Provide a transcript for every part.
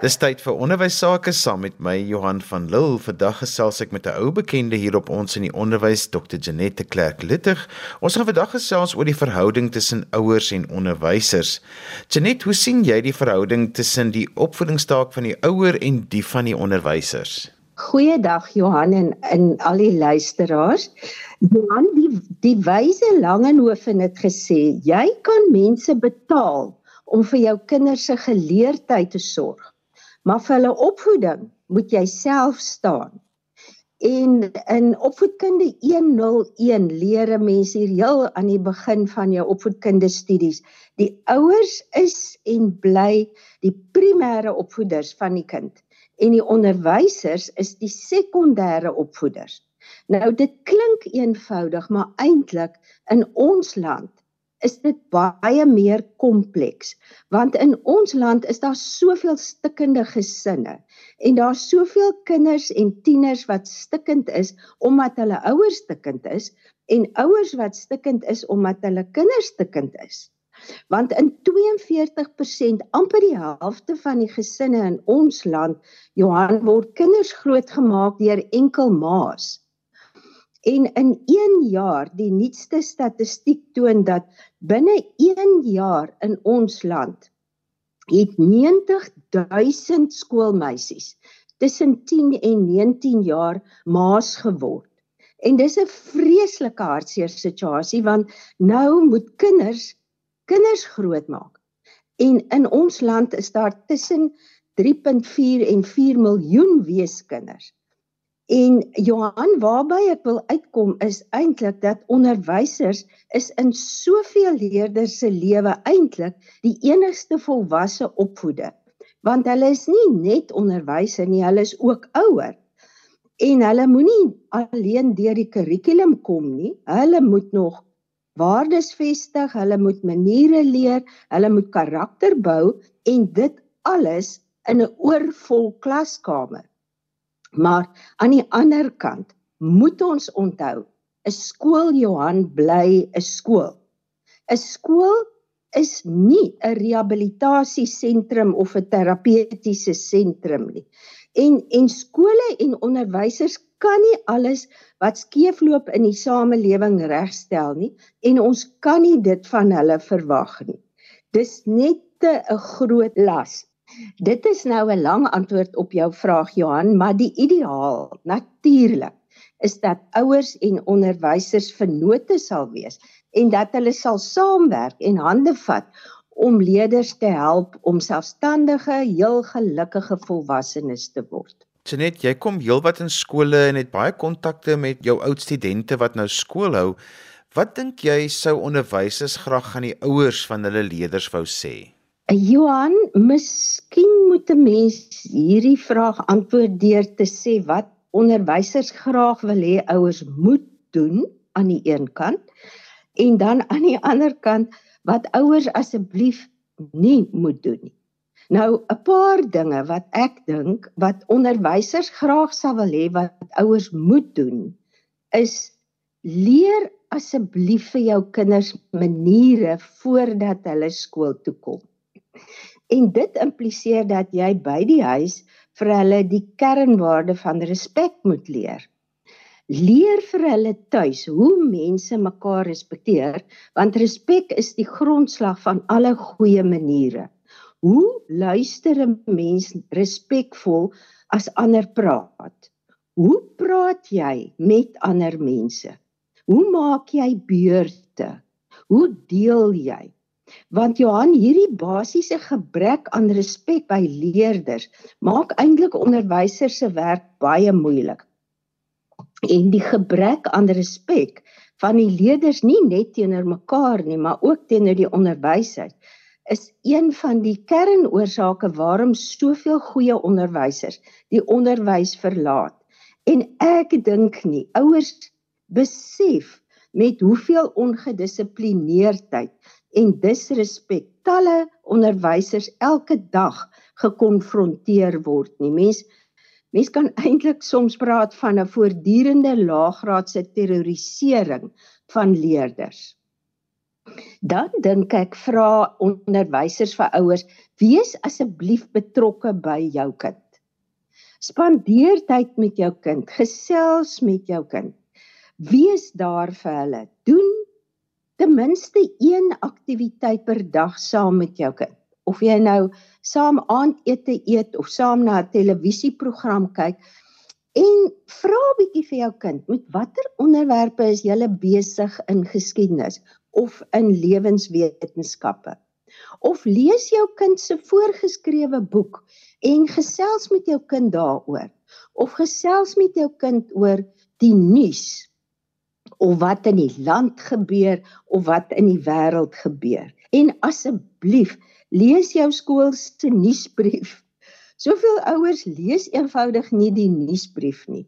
Dis tyd vir onderwys sake saam met my Johan van Lille. Vandag gesels ek met 'n ou bekende hier op ons in die onderwys, Dr. Janette Clerk Littig. Ons gaan vandag gesels oor die verhouding tussen ouers en onderwysers. Janette, hoe sien jy die verhouding tussen die opvoedingstaak van die ouer en die van die onderwysers? Goeiedag Johan en in al die luisteraars. Johan, die die wyse Langehoven het gesê, jy kan mense betaal om vir jou kinders se geleerdheid te sorg maar vir hulle opvoeding moet jy self staan. En in opvoedkunde 101 leer 'n mens hier heel aan die begin van jou opvoedkunde studies, die ouers is en bly die primêre opvoeders van die kind en die onderwysers is die sekondêre opvoeders. Nou dit klink eenvoudig, maar eintlik in ons land is dit baie meer kompleks want in ons land is daar soveel stikkende gesinne en daar's soveel kinders en tieners wat stikkend is omdat hulle ouers stikkend is en ouers wat stikkend is omdat hulle kinders stikkend is. Want in 42% amper die helfte van die gesinne in ons land Johan word kinders grootgemaak deur enkel ma's En in 1 jaar, die nuutste statistiek toon dat binne 1 jaar in ons land het 90000 skoolmeisies tussen 10 en 19 jaar maas geword. En dis 'n vreeslike hartseer situasie want nou moet kinders kinders grootmaak. En in ons land is daar tussen 3.4 en 4 miljoen weeskinders. En Johan, waarby ek wil uitkom is eintlik dat onderwysers is in soveel leerders se lewe eintlik die enigste volwasse opvoeder. Want hulle is nie net onderwysers nie, hulle is ook ouer. En hulle moenie alleen deur die kurrikulum kom nie. Hulle moet nog waardes vestig, hulle moet maniere leer, hulle moet karakter bou en dit alles in 'n oorvol klaskamer. Maar aan die ander kant moet ons onthou, 'n skool Johan bly 'n skool. 'n Skool is nie 'n rehabilitasiesentrum of 'n terapeutiese sentrum nie. En en skole en onderwysers kan nie alles wat skeefloop in die samelewing regstel nie en ons kan nie dit van hulle verwag nie. Dis net 'n groot las Dit is nou 'n lang antwoord op jou vraag Johan, maar die ideaal natuurlik is dat ouers en onderwysers vennote sal wees en dat hulle sal saamwerk en hande vat om leerders te help om selfstandige, heel gelukkige volwassenes te word. Janet, jy kom heelwat in skole en het baie kontakte met jou oud studente wat nou skool hou. Wat dink jy sou onderwysers graag aan die ouers van hulle leerders wou sê? Johan, miskien moet 'n mens hierdie vraag antwoord deur te sê wat onderwysers graag wil hê ouers moet doen aan die een kant en dan aan die ander kant wat ouers asseblief nie moet doen nie. Nou 'n paar dinge wat ek dink wat onderwysers graag sou wil hê wat ouers moet doen is leer asseblief vir jou kinders maniere voordat hulle skool toe kom. En dit impliseer dat jy by die huis vir hulle die kernwaarde van respek moet leer. Leer vir hulle tuis hoe mense mekaar respekteer, want respek is die grondslag van alle goeie maniere. Hoe luister 'n mens respekvol as ander praat? Hoe praat jy met ander mense? Hoe maak jy beurte? Hoe deel jy? Want Johan, hierdie basiese gebrek aan respek by leerders maak eintlik onderwysers se werk baie moeilik. En die gebrek aan respek van die leerders nie net teenoor mekaar nie, maar ook teenoor die onderwysers is een van die kernoorsake waarom soveel goeie onderwysers die onderwys verlaat. En ek dink nie ouers besef met hoeveel ongedissiplineerdheid en disrespek talle onderwysers elke dag gekonfronteer word nie. Mens mens kan eintlik soms praat van 'n voortdurende laaggraadse terrorisering van leerders. Dan dink ek vra onderwysers vir ouers, wees asseblief betrokke by jou kind. Spandeer tyd met jou kind, gesels met jou kind. Wees daar vir hulle. Doen ten minste een aktiwiteit per dag saam met jou kind. Of jy nou saam aandete eet of saam na 'n televisieprogram kyk en vra 'n bietjie vir jou kind, met watter onderwerpe is julle besig in geskiedenis? of in lewenswetenskappe. Of lees jou kind se voorgeskrewe boek en gesels met jou kind daaroor. Of gesels met jou kind oor die nuus of wat in die land gebeur of wat in die wêreld gebeur. En asseblief, lees jou skool se nuusbrief. Soveel ouers lees eenvoudig nie die nuusbrief nie.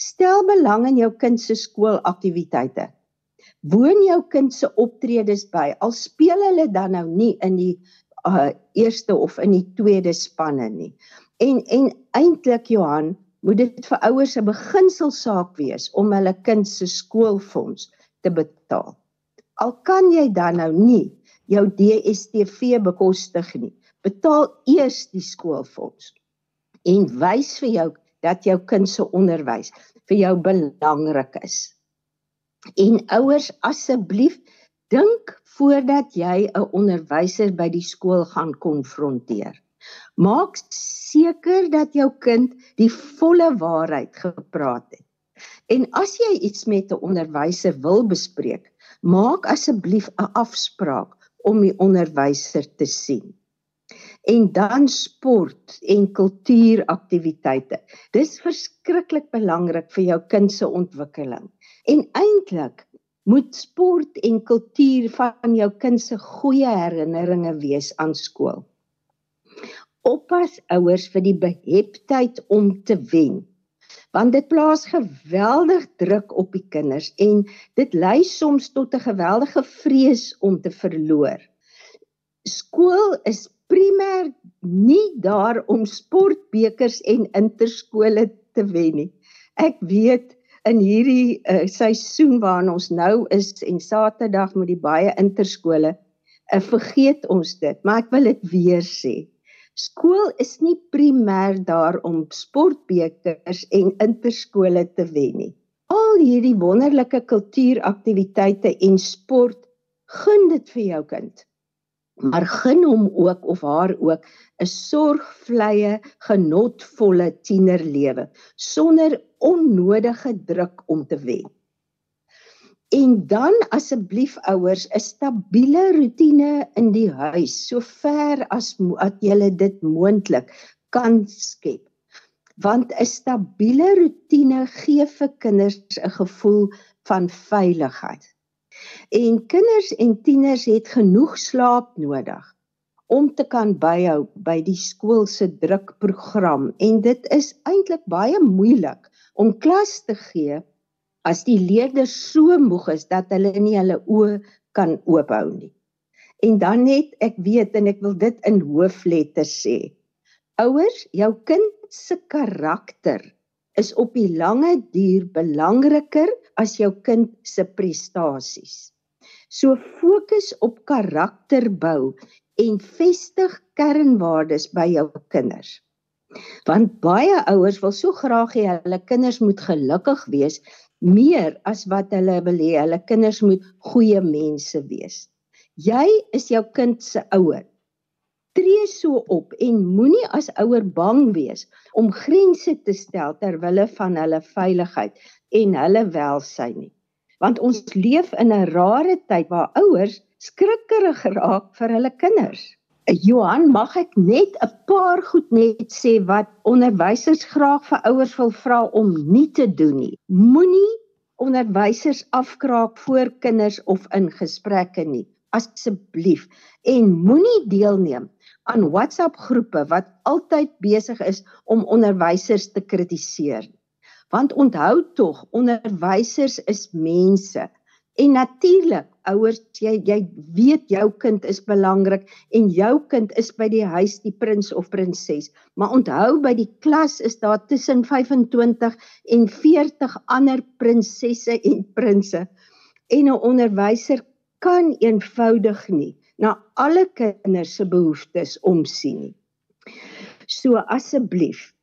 Stel belang in jou kind se skoolaktiwiteite woon jou kind se optredes by al speel hulle dan nou nie in die uh, eerste of in die tweede spanne nie en en eintlik Johan moet dit vir ouers 'n beginselsaak wees om hulle kind se skoolfonds te betaal al kan jy dan nou nie jou DStv bekostig nie betaal eers die skoolfonds en wys vir jou dat jou kind se onderwys vir jou belangrik is En ouers asseblief dink voordat jy 'n onderwyser by die skool gaan konfronteer. Maak seker dat jou kind die volle waarheid gepraat het. En as jy iets met 'n onderwyser wil bespreek, maak asseblief 'n afspraak om die onderwyser te sien. En dan sport en kultuuraktiwiteite. Dis verskriklik belangrik vir jou kind se ontwikkeling. En eintlik moet sport en kultuur van jou kind se goeie herinneringe wees aan skool. Oppas ouers vir die beheptheid om te wen. Want dit plaas geweldig druk op die kinders en dit lei soms tot 'n geweldige vrees om te verloor. Skool is primêr nie daar om sportbekers en interskole te wen nie. Ek weet in hierdie uh, seisoen waarin ons nou is en Saterdag met die baie interskole, uh, vergeet ons dit, maar ek wil dit weer sê. Skool is nie primêr daar om sportbekers en interskole te wen nie. Al hierdie wonderlike kultuuraktiwiteite en sport gun dit vir jou kind. Maar gun hom ook of haar ook 'n sorgvlye, genotvolle tienerlewe sonder onnodige druk om te wen. En dan asseblief ouers 'n stabiele rotine in die huis, so ver as wat jy dit moontlik kan skep. Want 'n stabiele rotine gee vir kinders 'n gevoel van veiligheid. En kinders en tieners het genoeg slaap nodig om te kan byhou by die skool se drukprogram en dit is eintlik baie moeilik om klas te gee as die leerders so moeg is dat hulle nie hulle oë kan oophou nie. En dan net ek weet en ek wil dit in hoofletters sê. Ouers, jou kind se karakter is op die lange duur belangriker as jou kind se prestasies. So fokus op karakterbou en vestig kernwaardes by jou kinders. Want baie ouers wil so graag hê hulle kinders moet gelukkig wees meer as wat hulle wil hê hulle kinders moet goeie mense wees. Jy is jou kind se ouer. Tree so op en moenie as ouer bang wees om grense te stel ter wille van hulle veiligheid en hulle welsyn nie. Want ons leef in 'n rare tyd waar ouers skrikkerig raak vir hulle kinders. Johan, mag ek net 'n paar goed net sê wat onderwysers graag vir ouers wil vra om nie te doen nie. Moenie onderwysers afkraak voor kinders of in gesprekke nie, asseblief. En moenie deelneem aan WhatsApp groepe wat altyd besig is om onderwysers te kritiseer. Want onthou tog, onderwysers is mense. En natuurlik, ouers, jy jy weet jou kind is belangrik en jou kind is by die huis die prins of prinses. Maar onthou by die klas is daar tussen 25 en 40 ander prinsesse en prinses. En 'n onderwyser kan eenvoudig nie na alle kinders se behoeftes omsien nie. So asseblief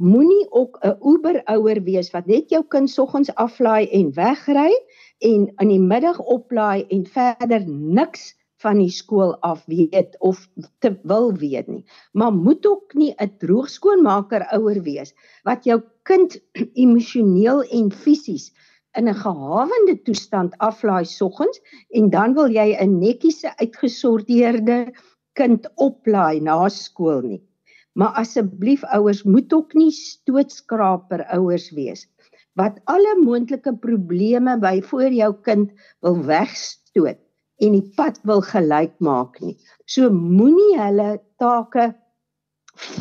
moenie ook 'n Uber-ouer wees wat net jou kind soggens aflaai en wegry en in die middag oplaai en verder niks van die skool af weet of te wil weet nie. Maar moet ook nie 'n droogskoonmaker ouer wees wat jou kind emosioneel en fisies in 'n gehawende toestand aflaai soggens en dan wil jy 'n netjiese uitgesorteerde kind oplaai na skool nie. Maar asseblief ouers moet ook nie stootskraper ouers wees wat alle moontlike probleme by voor jou kind wil wegstoot en die pad wil gelyk maak nie. So moenie hulle take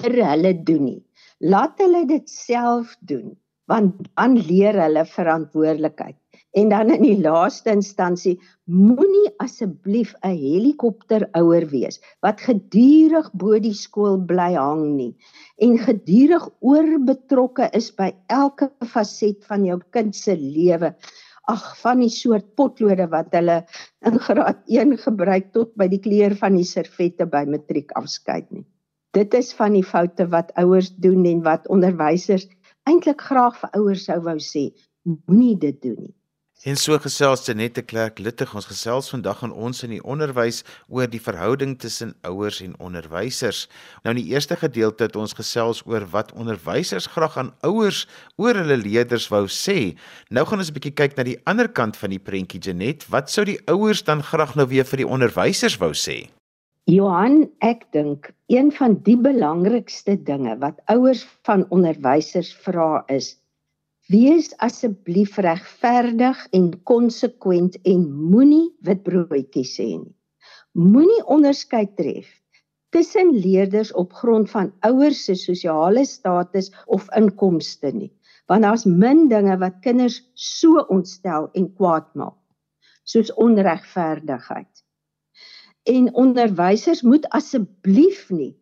vir hulle doen nie. Laat hulle dit self doen want dan leer hulle verantwoordelikheid. En dan in die laaste instansie moenie asseblief 'n helikopter ouer wees wat gedurig bo die skool bly hang nie en gedurig oorbetrokke is by elke faset van jou kind se lewe ag van die soort potlode wat hulle in graad 1 gebruik tot by die kleur van die servette by matriek afskeid nie. Dit is van die foute wat ouers doen en wat onderwysers eintlik graag vir ouers sou wou sê, moenie dit doen nie. En so gesels Janette Klerk Littig ons gesels vandag aan ons in die onderwys oor die verhouding tussen ouers en onderwysers. Nou in die eerste gedeelte het ons gesels oor wat onderwysers graag aan ouers oor hulle leerders wou sê. Nou gaan ons 'n bietjie kyk na die ander kant van die prentjie Janette. Wat sou die ouers dan graag nou weer vir die onderwysers wou sê? Johan, ek dink een van die belangrikste dinge wat ouers van onderwysers vra is Wees asseblief regverdig en konsekwent en moenie witbroodjies sê nie. Moenie onderskeid tref tussen leerders op grond van ouers se sosiale status of inkomste nie, want daar's min dinge wat kinders so ontstel en kwaad maak, soos onregverdigheid. En onderwysers moet asseblief nie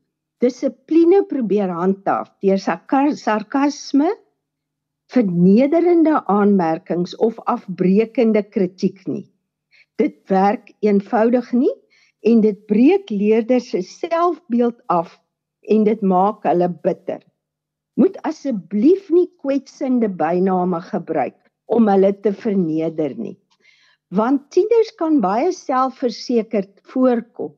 dissipline probeer handhaaf deur sarkasme vernederende aanmerkings of afbreekende kritiek nie. Dit werk eenvoudig nie en dit breek leerders se selfbeeld af en dit maak hulle bitter. Moet asseblief nie kwetsende byname gebruik om hulle te verneder nie. Want tieners kan baie selfversekerd voorkom.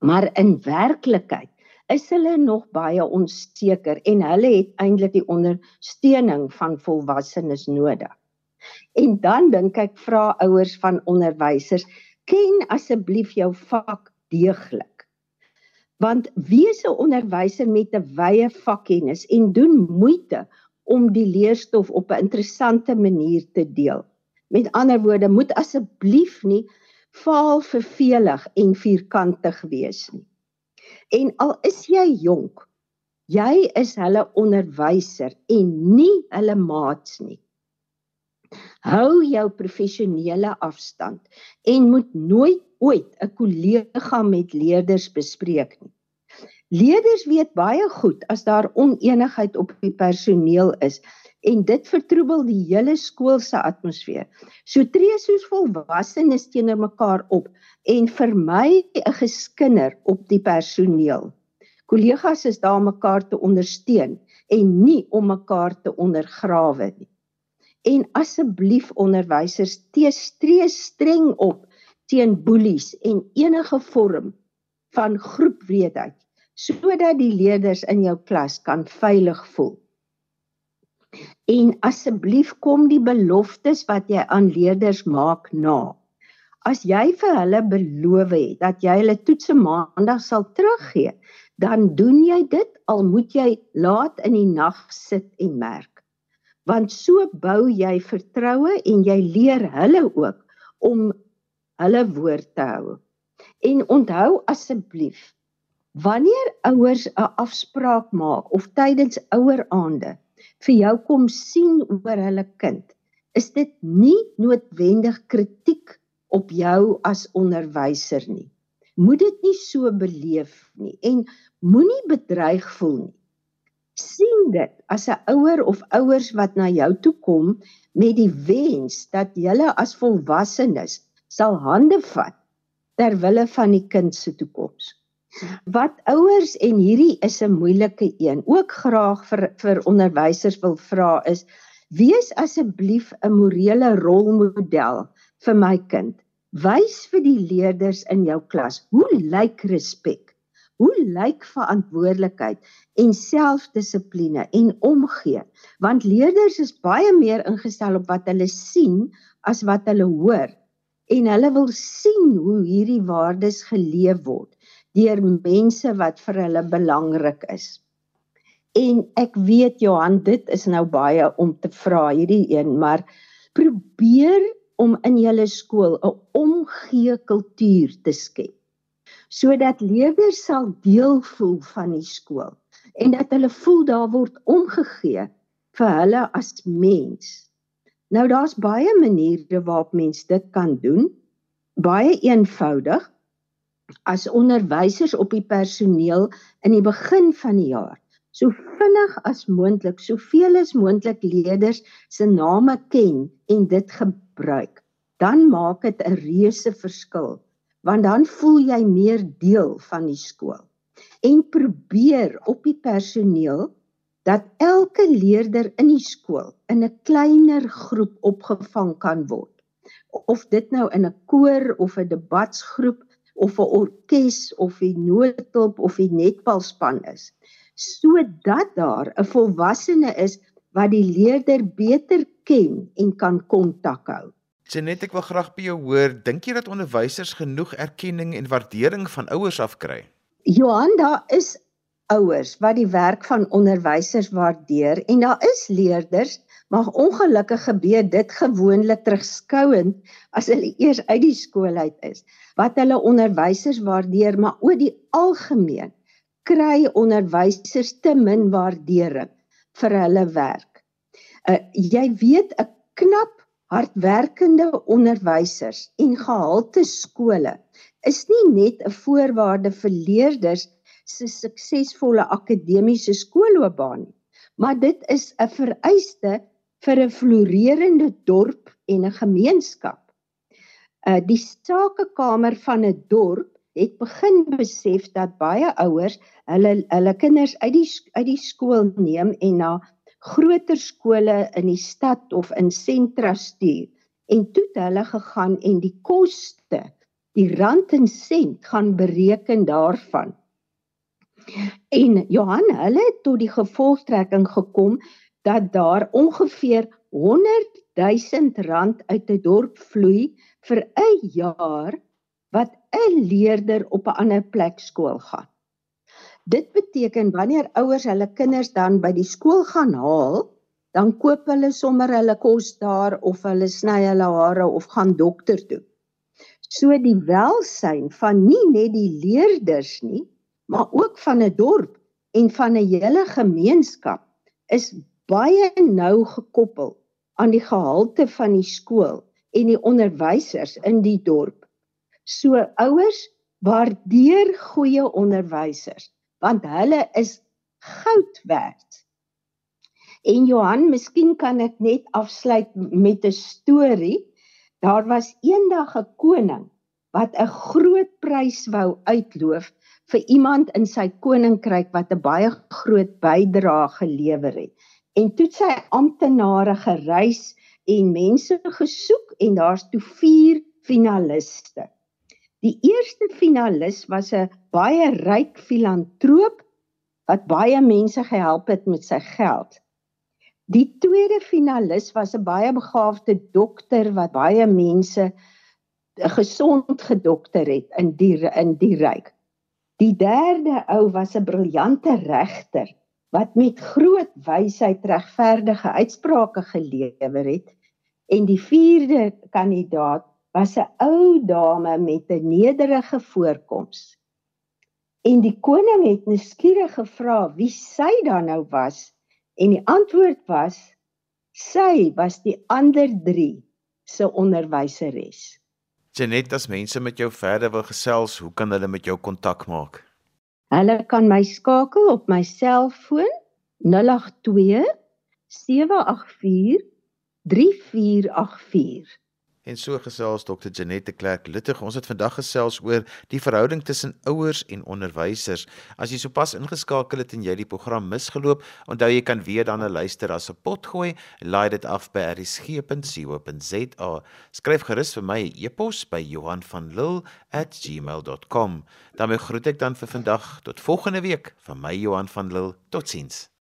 Maar in werklikheid is hulle nog baie onseker en hulle het eintlik die ondersteuning van volwassenes nodig. En dan dink ek vra ouers van onderwysers, ken asseblief jou vak deeglik. Want wees 'n onderwyser met 'n wye vakkennis en doen moeite om die leerstof op 'n interessante manier te deel. Met ander woorde, moet asseblief nie vaal vervelig en vierkantig wees nie. En al is jy jonk, jy is hulle onderwyser en nie hulle maats nie. Hou jou professionele afstand en moet nooit ooit 'n kollega met leerders bespreek nie. Leerders weet baie goed as daar oneenigheid op die personeel is en dit vertroebel die hele skool se atmosfeer. So tree soos volwassenes teenoor mekaar op en vermy 'n geskinder op die personeel. Kollegas is daar om mekaar te ondersteun en nie om mekaar te ondergrawe nie. En asseblief onderwysers teestree streng op teen boelies en enige vorm van groepwreedheid sodat die leerders in jou klas kan veilig voel. En asseblief kom die beloftes wat jy aan leerders maak na. As jy vir hulle beloof het dat jy hulle toetse maandag sal teruggee, dan doen jy dit al moet jy laat in die nag sit en merk. Want so bou jy vertroue en jy leer hulle ook om hulle woord te hou. En onthou asseblief, wanneer ouers 'n afspraak maak of tydens oueraande vir jou kom sien oor hulle kind, is dit nie noodwendig kritiek op jou as onderwyser nie. Moet dit nie so beleef nie en moenie bedreig voel nie. sien dit as 'n ouer of ouers wat na jou toe kom met die wens dat julle as volwassenes sal hande vat ter wille van die kind se toekoms. Wat ouers en hierdie is 'n moeilike een, ook graag vir vir onderwysers wil vra is wees asseblief 'n morele rolmodel vir my kind. Wys vir die leerders in jou klas hoe lyk respek Hoe lyk verantwoordelikheid en selfdissipline en omgee? Want leerders is baie meer ingestel op wat hulle sien as wat hulle hoor. En hulle wil sien hoe hierdie waardes geleef word deur mense wat vir hulle belangrik is. En ek weet Johan, dit is nou baie om te vra hierdie een, maar probeer om in julle skool 'n omgee kultuur te skep sodat leerders sal deel voel van die skool en dat hulle voel daar word omgegee vir hulle as mens. Nou daar's baie maniere waarop mens dit kan doen. Baie eenvoudig. As onderwysers op die personeel in die begin van die jaar so vinnig as moontlik soveel as moontlik leerders se name ken en dit gebruik, dan maak dit 'n reuse verskil want dan voel jy meer deel van die skool. En probeer op die personeel dat elke leerder in die skool in 'n kleiner groep opgevang kan word. Of dit nou in 'n koor of 'n debatsgroep of 'n orkes of 'n noodhulp of 'n netbalspan is, sodat daar 'n volwassene is wat die leerder beter ken en kan kontak hou. Janet, ek wil graag by jou hoor, dink jy dat onderwysers genoeg erkenning en waardering van ouers afkry? Johan, daar is ouers wat die werk van onderwysers waardeer en daar is leerders maar ongelukkig gebeur dit gewoonlik terugskouend as hulle eers uit die skool uit is wat hulle onderwysers waardeer maar oor die algemeen kry onderwysers te min waardering vir hulle werk. Uh, jy weet 'n knap hardwerkende onderwysers en gehalte skole is nie net 'n voorwaarde vir leerders se suksesvolle akademiese skoolloopbaan nie, maar dit is 'n vereiste vir 'n floreerende dorp en 'n gemeenskap. Uh die sakekamer van 'n dorp het begin besef dat baie ouers hulle hulle kinders uit die uit die skool neem en na groter skole in die stad of in sentra stuur en toe het hulle gegaan en die koste die rand en sent gaan bereken daarvan en Johan hulle het tot die gevolgtrekking gekom dat daar ongeveer 100 000 rand uit 'n dorp vloei vir 'n jaar wat 'n leerder op 'n ander plek skool gaan Dit beteken wanneer ouers hulle kinders dan by die skool gaan haal, dan koop hulle sommer hulle kos daar of hulle sny hulle hare of gaan dokter toe. So die welsyn van nie net die leerders nie, maar ook van 'n dorp en van 'n hele gemeenskap is baie nou gekoppel aan die gehalte van die skool en die onderwysers in die dorp. So ouers waardeer goeie onderwysers want hulle is goud werd. En Johan, miskien kan ek net afsluit met 'n storie. Daar was eendag 'n koning wat 'n groot prys wou uitloof vir iemand in sy koninkryk wat 'n baie groot bydrae gelewer het. En toe sy amptenare gereis en mense gesoek en daar's toe 4 finaliste. Die eerste finalis was 'n baie ryk filantroop wat baie mense gehelp het met sy geld. Die tweede finalis was 'n baie begaafde dokter wat baie mense gesond gedokter het in die in die ryk. Die derde ou was 'n briljante regter wat met groot wysheid regverdige uitsprake gelewer het en die vierde kandidaat was 'n ou dame met 'n nederige voorkoms. En die koning het nuuskierig gevra wie sy dan nou was en die antwoord was sy was die ander 3 se onderwyseres. Janet, as mense met jou verder wil gesels, hoe kan hulle met jou kontak maak? Hulle kan my skakel op my selfoon 082 784 3484. En so gesels Dr. Janette Clerk Littig. Ons het vandag gesels oor die verhouding tussen ouers en onderwysers. As jy sopas ingeskakel het en jy die program misgeloop, onthou jy kan weer dan 'n luister as 'n pot gooi. Laai dit af by rsg.co.za. Skryf gerus vir my 'n e e-pos by Johanvanlull@gmail.com. daarmee groet ek dan vir vandag tot volgende week van my Johan van Lille. Totsiens.